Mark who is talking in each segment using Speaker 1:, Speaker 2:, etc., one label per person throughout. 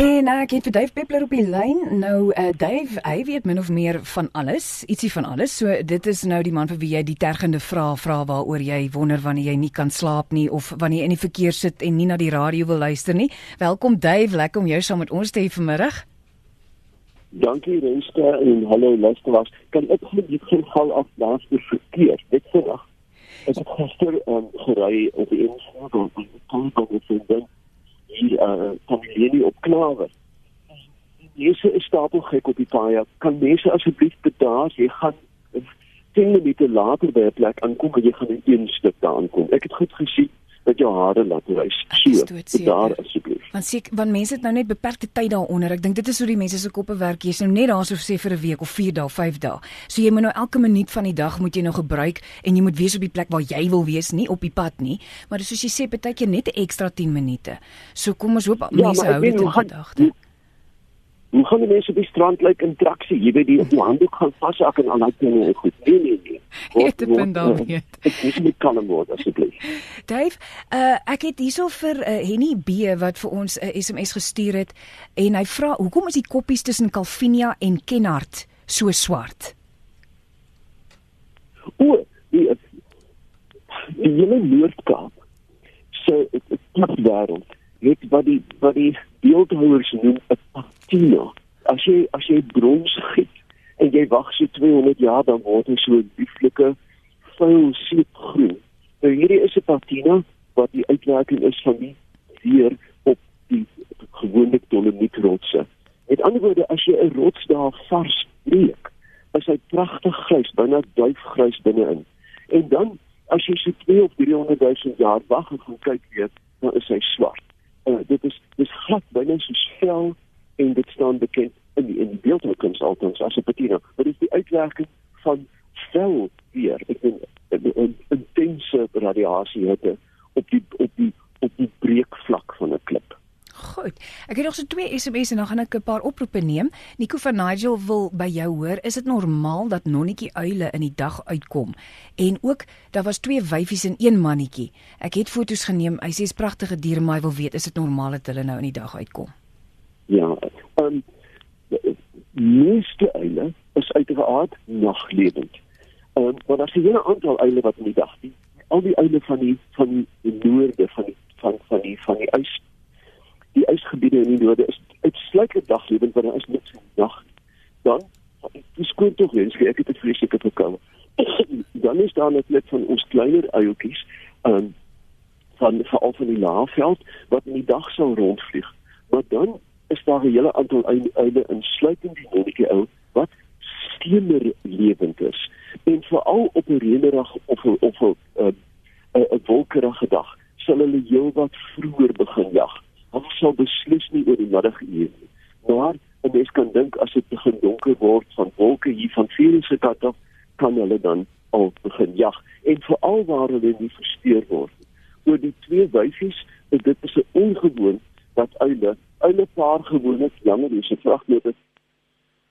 Speaker 1: En uh, ek het vir Dave Peppler op die lyn. Nou uh, Dave, hy weet min of meer van alles, ietsie van alles. So dit is nou die man vir wie jy die tergende vrae vra waaroor jy wonder wanneer jy nie kan slaap nie of wanneer jy in die verkeer sit en nie na die radio wil luister nie. Welkom Dave, lekker om jou saam met ons te hê vanmiddag.
Speaker 2: Dankie Renske en hallo luisteraars. Kan ek net die geval af laas vir verkeer? Dit vandag. Ek het gister um, gery op die N4 en ek kon dit ook sien die uh, familie op klawe. Mense is stapel gek op die paai. Kan mense asseblief bedaar, jy gaan 10 minute later by 'n plek aankom en jy gaan in een stuk daar aankom. Ek het goed gesien dat jou hare laat wys. So, daar asseblief.
Speaker 1: Want sê want mense het nou net beperkte tyd daaronder. Ek dink dit is hoe die mense se koppe werk. Jy's nou net daar so sê vir 'n week of 4 dae, 5 dae. So jy moet nou elke minuut van die dag moet jy nou gebruik en jy moet wees op die plek waar jy wil wees, nie op die pad nie. Maar soos jy sê, partykeer net 'n ekstra 10 minute. So kom ons hoop ja, mense hou dit in gedagte.
Speaker 2: Hoe gaan die mense op die strand lyk like in traksie? Jy weet die op die handdoek gaan vashak en al daai dinge en goed. Nee nee nee.
Speaker 1: Dit depend dan nie.
Speaker 2: Ek moet nie kan word asseblief.
Speaker 1: Dave, uh, ek het hierso vir uh, Henny B wat vir ons 'n uh, SMS gestuur het en hy vra hoekom is die koppies tussen Calvinia en Kenhardt so swart?
Speaker 2: O, die die hele Noord-Kaap. So dit is 'n wêreld. Net wat die wat die beeldhouers noem 'n patina. As jy as jy brons giet en jy wag so 200 jaar dan word hy so lieflike vuil seepgroen. Nou hierdie is 'n patina wat die uitwerking is van die weer op die gewone dolomietrotse. Met ander woorde, as jy 'n rots daar vars breek, is hy pragtig grys, byna duifgrys binne-in. En dan as jy so 2 of 300 000 jaar wag en kyk weer, dan is hy swart uh, dit is dis glad binne soos vel en dit staan bekend in die, in die beeldhoukunst altens as 'n patina. Dit is die uitwerking van vel weer. Ek dink 'n intense radiasie hitte op die op die op die breekvlak van 'n klip.
Speaker 1: Goed. Ek het nog so twee SMS en dan gaan ek 'n paar oproepe neem. Nico van Nigel wil by jou hoor, is dit normaal dat nonnetjie uile in die dag uitkom? En ook, daar was twee wyfies en een mannetjie. Ek het foto's geneem. Hy sê dis pragtige diere, maar hy wil weet, is dit normaal dat hulle nou in die dag uitkom?
Speaker 2: Ja. Ehm um, meeste uile is uiteraard naglewend. Ehm um, maar daar's 'n hele aantal uile wat in die dag die al die uile van die van die noorde van die van van die van die ys die ysgebiede in die noorde is uitsluitlik daglewend want daar is niks in die nag. Dan dis skoon tog wens ek het dit vreeslik gekom. dan is daar net van ons kleiner uiltjies um, van veral van die laafveld wat in die dag sou rondvlieg. Maar dan is daar 'n hele aantal uile insluitend die nonnetjie ou wat steemer lewend is. En veral op 'n reënerige of of 'n 'n wolkerige dag sal hulle heelwat vroeër begin jag sal beslis nie oor die middag eet nie. Maar 'n mens kan dink as dit begin donker word van wolke hier van vier se kant af, kan hulle dan al begin jag en veral waar hulle nie versteur word. Oor die twee wyfies, dit is 'n ongewoon dat uile, uile paar gewoonlik langer is, ek vra net dit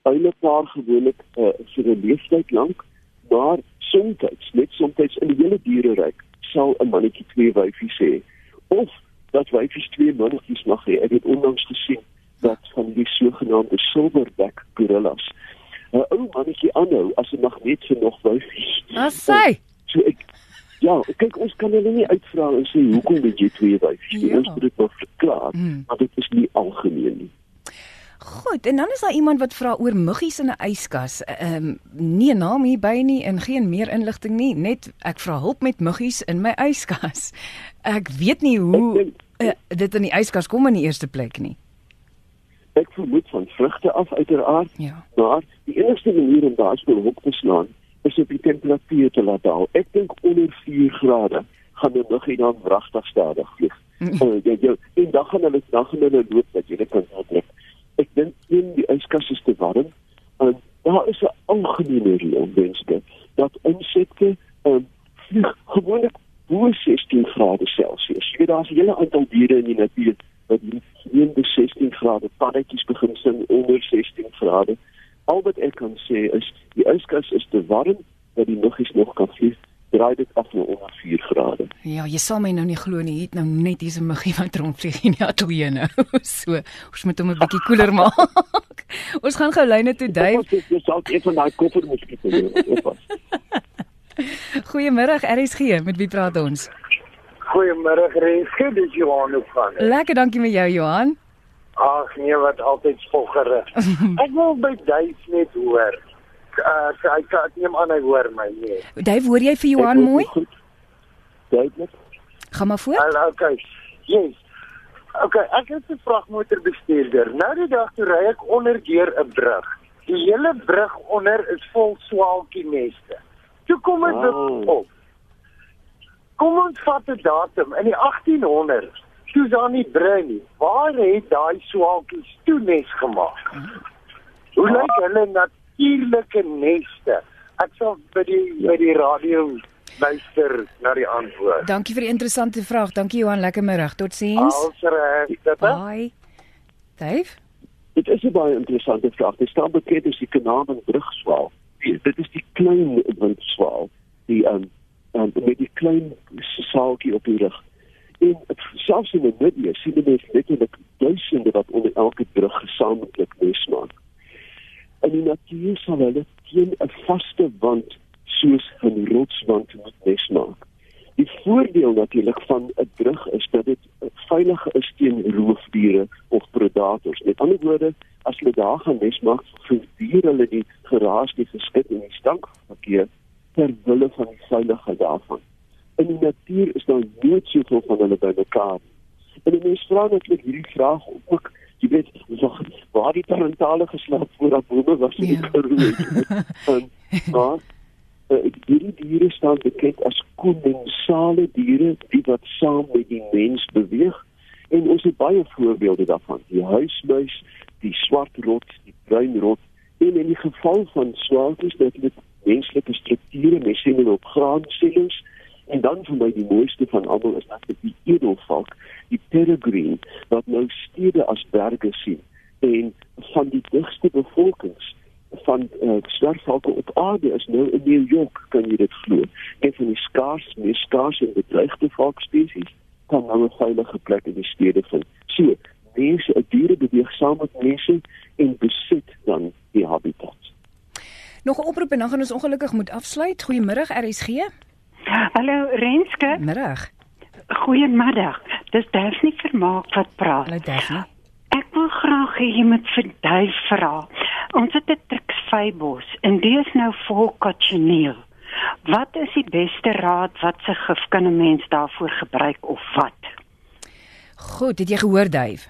Speaker 2: uile paar gewoonlik uh, vir 'n leeftyd lank, maar soms net soms in die hele diereryk sal 'n mannetjie twee wyfies hê. Of dat wyfies twee mannetjies mag hê. Ek het onlangs gesien dat van die sogenaamde silverback gorillas 'n ou mannetjie aanhou as 'n magneet vir nog wyfies.
Speaker 1: Wat sê?
Speaker 2: So ek Ja, kyk ons kan hulle nie uitvra en sê hoekom het jy twee wyfies? Ja. Ons moet dit wel verklaar, hmm. maar dit is nie algemeen nie.
Speaker 1: Goed, en dan is daar iemand wat vra oor muggies in 'n yskas. Ehm um, nie 'n naam hier by nie en geen meer inligting nie, net ek vra hulp met muggies in my yskas. Ek weet nie hoe uh, dit in die yskas kom in die eerste plek nie.
Speaker 2: Ek vermoed van vrugte af uiteraard. Ja. Maar die enigste manier om daai skool hoek te slaan is op die temperatuur te laat daal. Ek dink onder 4 grade gaan die muggie dan regtig stadig vlieg. uh, jy, jy, en dan gaan hulle dan gaan hulle loop dat jy dit kan dink is te warm en daar is 'n algemene reël wenske dat insekte um, vlieg gewoonlik bo 16 grade Celsius. Jy weet daar's 'n hele aantal diere in die natuur wat hier by 16 grade paddetjies begin sing onder 16 grade. Al wat ek kan sê is die yskas is te warm dat die muggies nog kan vlieg. Draai dit af na onder 4 4 grade.
Speaker 1: Ja, jy sal my nou nie glo nie, het nou net hier 'n muggie wat rondvlieg in die ateljee nou. So, ons moet hom 'n bietjie koeler maak. ons gaan gou lyne toe Dave.
Speaker 2: Jy sal een van daai koffer moet skiet.
Speaker 1: Goeiemôre RSG, met wie praat ons?
Speaker 3: Goeiemôre Renske, dis Johan van.
Speaker 1: Lekker, dankie met jou Johan.
Speaker 3: Ag nee, wat altyd spoggerig. ek wil by Duif net hoor. Uh, ek kan neem aan hy hoor my nie.
Speaker 1: Dave, hoor jy vir Johan mooi?
Speaker 2: Duidelik.
Speaker 1: Gaan maar voort.
Speaker 3: Hallo, okay. Yes. Okay, ek is 'n vragmotorbestuurder. Nou die dag toe ry ek onder deur 'n brug. Die hele brug onder is vol swaalkie neste. Toe kom dit
Speaker 2: Wow.
Speaker 3: op. Kom ons vat 'n datum in die 1800s. Toe is daar nie brûe nie. Waar het daai swaalkies toe nes gemaak? Hoe lyk hulle natuurlike neste? Ek sal by die by die radio luister na die antwoord.
Speaker 1: Dankie vir die interessante vraag. Dankie Johan, lekker middag. Totsiens. Bye. Dave?
Speaker 2: Dit is 'n baie interessante vraag. Dit staan bekend as die Kanaal brugswaal. Dit is die klein windswaal, die um, um met die klein saaltjie op die rug. En selfs in Namibië sien jy net letterlik duisende wat onder elke brug gesamentlik nes maak. In die natuur sal hulle teen 'n vaste wand soos 'n rotswand moet nes maak. Die voordeel natuurlik van 'n brug is dat dit veilig is teen roofdiere of predators. Met ander woorde, as hulle daar gaan nes maak, verduur hulle die geraas, die geskit en die stankverkeer ter wille van die veiligheid daarvan. In die natuur is daar nooit soveel van hulle bymekaar. En die mens vra natuurlik hierdie vraag ook, jy weet, waar die parentale geslaap voor dat bome was in die
Speaker 1: Ja.
Speaker 2: Karoo. En maar uh, hierdie diere staan bekend as kommensale diere die wat saam met die mens beweeg. En ons het baie voorbeelde daarvan. Die huismuis die swart rot die bruin rot en in die geval van swaalkies dat dit menslike strukture mens sien hulle op graansellings en dan vir my die mooiste van almal is dat die edelvalk die peregrine wat nou stede as berge sien en van die digste bevolkings van uh, swerfvalke op aarde is nou in New York kan jy dit glo. Een van die skaars, mees skaars en bedreigde valkspesies kan nou 'n veilige plek in die stede vind. So, mense, diere beweeg saam met mense en besit dan die habitat.
Speaker 1: Nog 'n oproep en dan gaan ons ongelukkig moet afsluit. Goeiemôre RSG.
Speaker 4: Hallo Renske,
Speaker 1: Middag.
Speaker 4: goeiemiddag. Dis Daphne Vermaak wat praat.
Speaker 1: Hallo Daphne.
Speaker 4: Ek wil graag hê jy moet vir Duif vra. Ons het 'n triksvybos en dit is nou vol cochineal. Wat is die beste raad wat se gif kan 'n mens daarvoor gebruik of wat?
Speaker 1: Goed, het jy gehoor Dave?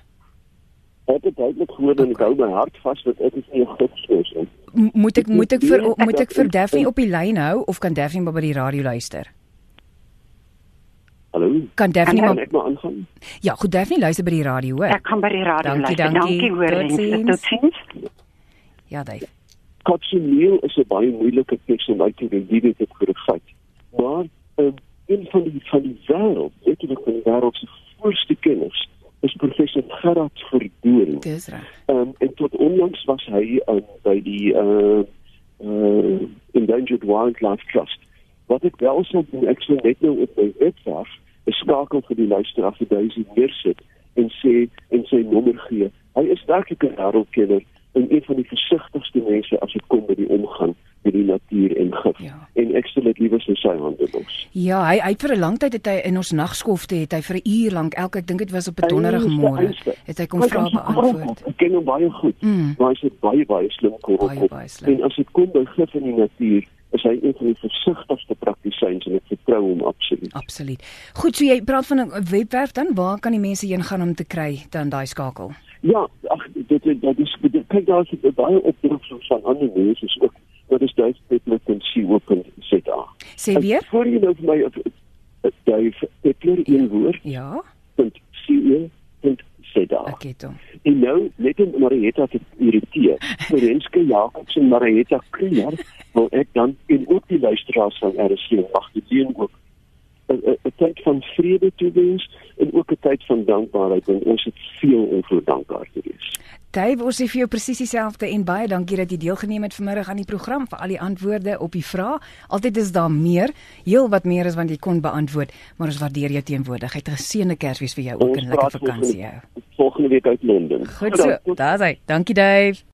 Speaker 2: Ek het duidelik gehoor en ek hou my hart vas dat ek is nie 'n gidssoos nie.
Speaker 1: M moet ek moet ek vir moet ek vir Daphne op die lyn hou of kan Daphne maar by die radio luister?
Speaker 2: Hallo.
Speaker 1: Kan Daphne
Speaker 2: Kan
Speaker 1: maar
Speaker 2: ek maar aangaan?
Speaker 1: Ja, goed Daphne luister by die radio, hoor.
Speaker 4: Ek gaan by die radio
Speaker 1: Dankie,
Speaker 4: luister.
Speaker 1: dankie.
Speaker 4: Dankie hoor.
Speaker 1: Totsiens.
Speaker 4: Totsiens.
Speaker 1: Ja, Dave.
Speaker 2: Cochineal is 'n baie moeilike pes om uit te wen, wie weet dit 'n feit. Maar um, een van die van die wêreld, letterlik van die wêreld se voorste kenners, is professor Gerard Verdoorn.
Speaker 1: Dis reg.
Speaker 2: Um, en tot onlangs was hy um, by die uh, uh, Endangered Wildlife Trust. Wat ek wel sal doen, ek sal net nou op my webwerf 'n skakel vir die luisteraar vir duisend neersit en sê en sy nommer gee. Hy is werklik 'n wêreldkenner en een van die versigtigste mense as dit kom by die omgang met die natuur en gif.
Speaker 1: Ja.
Speaker 2: En ek stel dit sy hande los.
Speaker 1: Ja, hy hy vir 'n lang tyd het hy in ons nagskofte het hy vir 'n uur lank elke ek dink dit was op 'n donderdagemôre het hy kom vra beantwoord.
Speaker 2: Ek ken hom baie goed.
Speaker 1: Mm.
Speaker 2: Maar hy's 'n baie baie slim korrelkop.
Speaker 1: slim.
Speaker 2: En as dit kom by gif in die natuur, is hy een van die versigtigste praktisyns en ek vertrou hom absoluut.
Speaker 1: Absoluut. Goed, so jy praat van 'n webwerf dan, waar kan die mense heen gaan om te kry dan daai skakel?
Speaker 2: Ja, ag dit dit dit is dit, kyk daar is baie opdruksels van ander mense is ook wat is duifpeppler.co.za.
Speaker 1: Sê weer?
Speaker 2: Voor jy nou vir my op duif peppler een woord
Speaker 1: Ja,
Speaker 2: .co.za.
Speaker 1: ek het hom.
Speaker 2: En nou net om Marietta te irriteer. Renske Jacobs en Marietta Kreer wil ek dan en ook die luisteraars van RSC agterteen ook 'n 'n- 'n tyd van vrede toewens en ook 'n tyd van dankbaarheid want ons het veel om voor dankbaar te wees.
Speaker 1: Dave, ons sê vir jou presies dieselfde en baie dankie dat jy deelgeneem het vanmiddag aan die program vir al die antwoorde op die vrae. Altyd is daar meer, heel wat meer as wat jy kon beantwoord, maar ons waardeer jou teenwoordigheid. Geseënde Kersfees vir jou ook en lekker vakansie jou.
Speaker 2: Volgende week uit Londen.
Speaker 1: Goed so. Daar's hy. Dankie Dave.